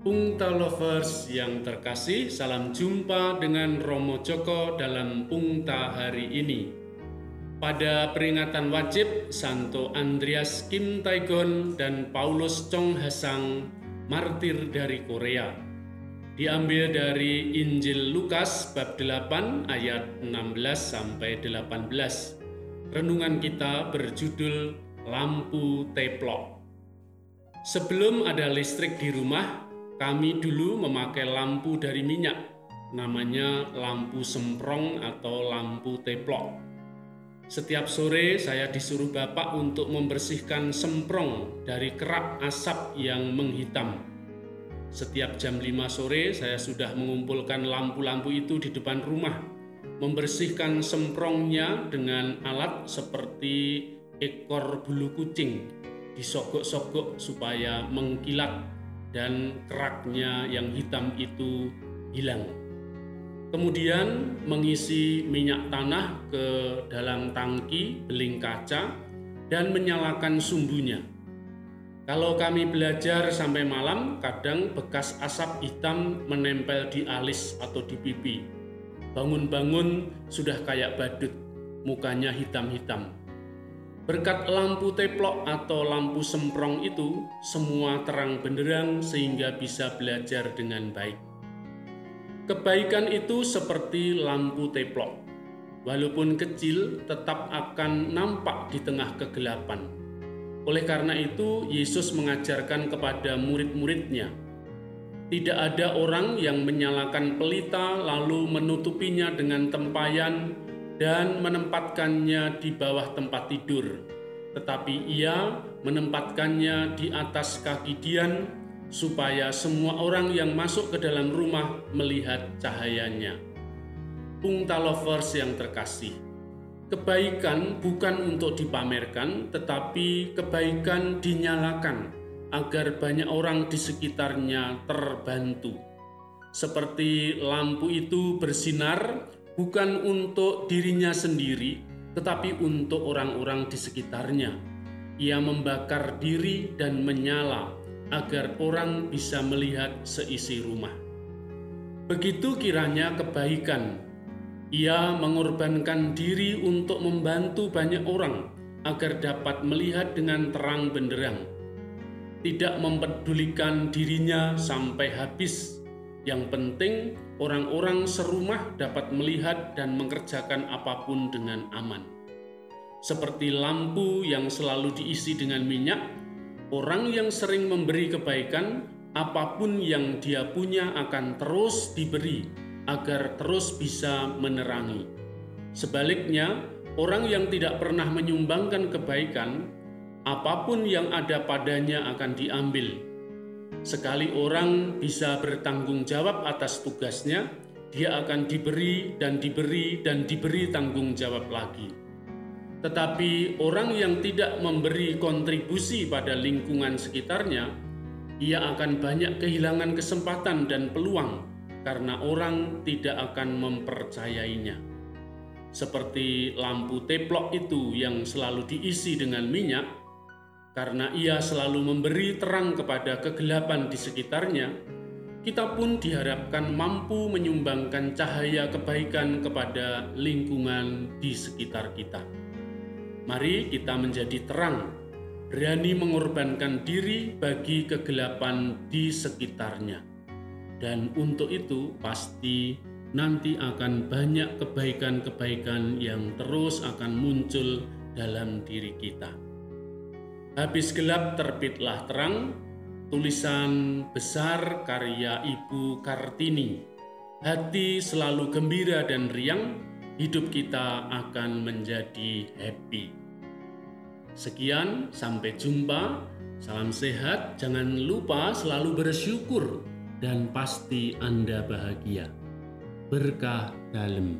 Pungta Lovers yang terkasih, salam jumpa dengan Romo Joko dalam Pungta hari ini. Pada peringatan wajib Santo Andreas Kim Taigon dan Paulus Chong Hasang, martir dari Korea. Diambil dari Injil Lukas bab 8 ayat 16 sampai 18. Renungan kita berjudul Lampu Teplok. Sebelum ada listrik di rumah, kami dulu memakai lampu dari minyak, namanya lampu semprong atau lampu teplok. Setiap sore saya disuruh Bapak untuk membersihkan semprong dari kerak asap yang menghitam. Setiap jam 5 sore saya sudah mengumpulkan lampu-lampu itu di depan rumah, membersihkan semprongnya dengan alat seperti ekor bulu kucing, disogok-sogok supaya mengkilat dan keraknya yang hitam itu hilang. Kemudian mengisi minyak tanah ke dalam tangki beling kaca dan menyalakan sumbunya. Kalau kami belajar sampai malam, kadang bekas asap hitam menempel di alis atau di pipi. Bangun-bangun sudah kayak badut, mukanya hitam-hitam. Berkat lampu teplok atau lampu semprong itu, semua terang benderang sehingga bisa belajar dengan baik. Kebaikan itu seperti lampu teplok. Walaupun kecil, tetap akan nampak di tengah kegelapan. Oleh karena itu, Yesus mengajarkan kepada murid-muridnya, tidak ada orang yang menyalakan pelita lalu menutupinya dengan tempayan dan menempatkannya di bawah tempat tidur, tetapi ia menempatkannya di atas kaki Dian supaya semua orang yang masuk ke dalam rumah melihat cahayanya. Pungta lovers yang terkasih, kebaikan bukan untuk dipamerkan, tetapi kebaikan dinyalakan agar banyak orang di sekitarnya terbantu. Seperti lampu itu bersinar bukan untuk dirinya sendiri, tetapi untuk orang-orang di sekitarnya. Ia membakar diri dan menyala agar orang bisa melihat seisi rumah. Begitu kiranya kebaikan. Ia mengorbankan diri untuk membantu banyak orang agar dapat melihat dengan terang benderang. Tidak mempedulikan dirinya sampai habis yang penting, orang-orang serumah dapat melihat dan mengerjakan apa pun dengan aman. Seperti lampu yang selalu diisi dengan minyak, orang yang sering memberi kebaikan, apa pun yang dia punya akan terus diberi agar terus bisa menerangi. Sebaliknya, orang yang tidak pernah menyumbangkan kebaikan, apa pun yang ada padanya akan diambil Sekali orang bisa bertanggung jawab atas tugasnya, dia akan diberi dan diberi dan diberi tanggung jawab lagi. Tetapi orang yang tidak memberi kontribusi pada lingkungan sekitarnya, ia akan banyak kehilangan kesempatan dan peluang karena orang tidak akan mempercayainya. Seperti lampu teplok itu yang selalu diisi dengan minyak, karena ia selalu memberi terang kepada kegelapan di sekitarnya, kita pun diharapkan mampu menyumbangkan cahaya kebaikan kepada lingkungan di sekitar kita. Mari kita menjadi terang, berani mengorbankan diri bagi kegelapan di sekitarnya. Dan untuk itu pasti nanti akan banyak kebaikan-kebaikan yang terus akan muncul dalam diri kita. Habis gelap terbitlah terang, tulisan besar karya Ibu Kartini. Hati selalu gembira dan riang, hidup kita akan menjadi happy. Sekian, sampai jumpa. Salam sehat, jangan lupa selalu bersyukur dan pasti Anda bahagia. Berkah dalam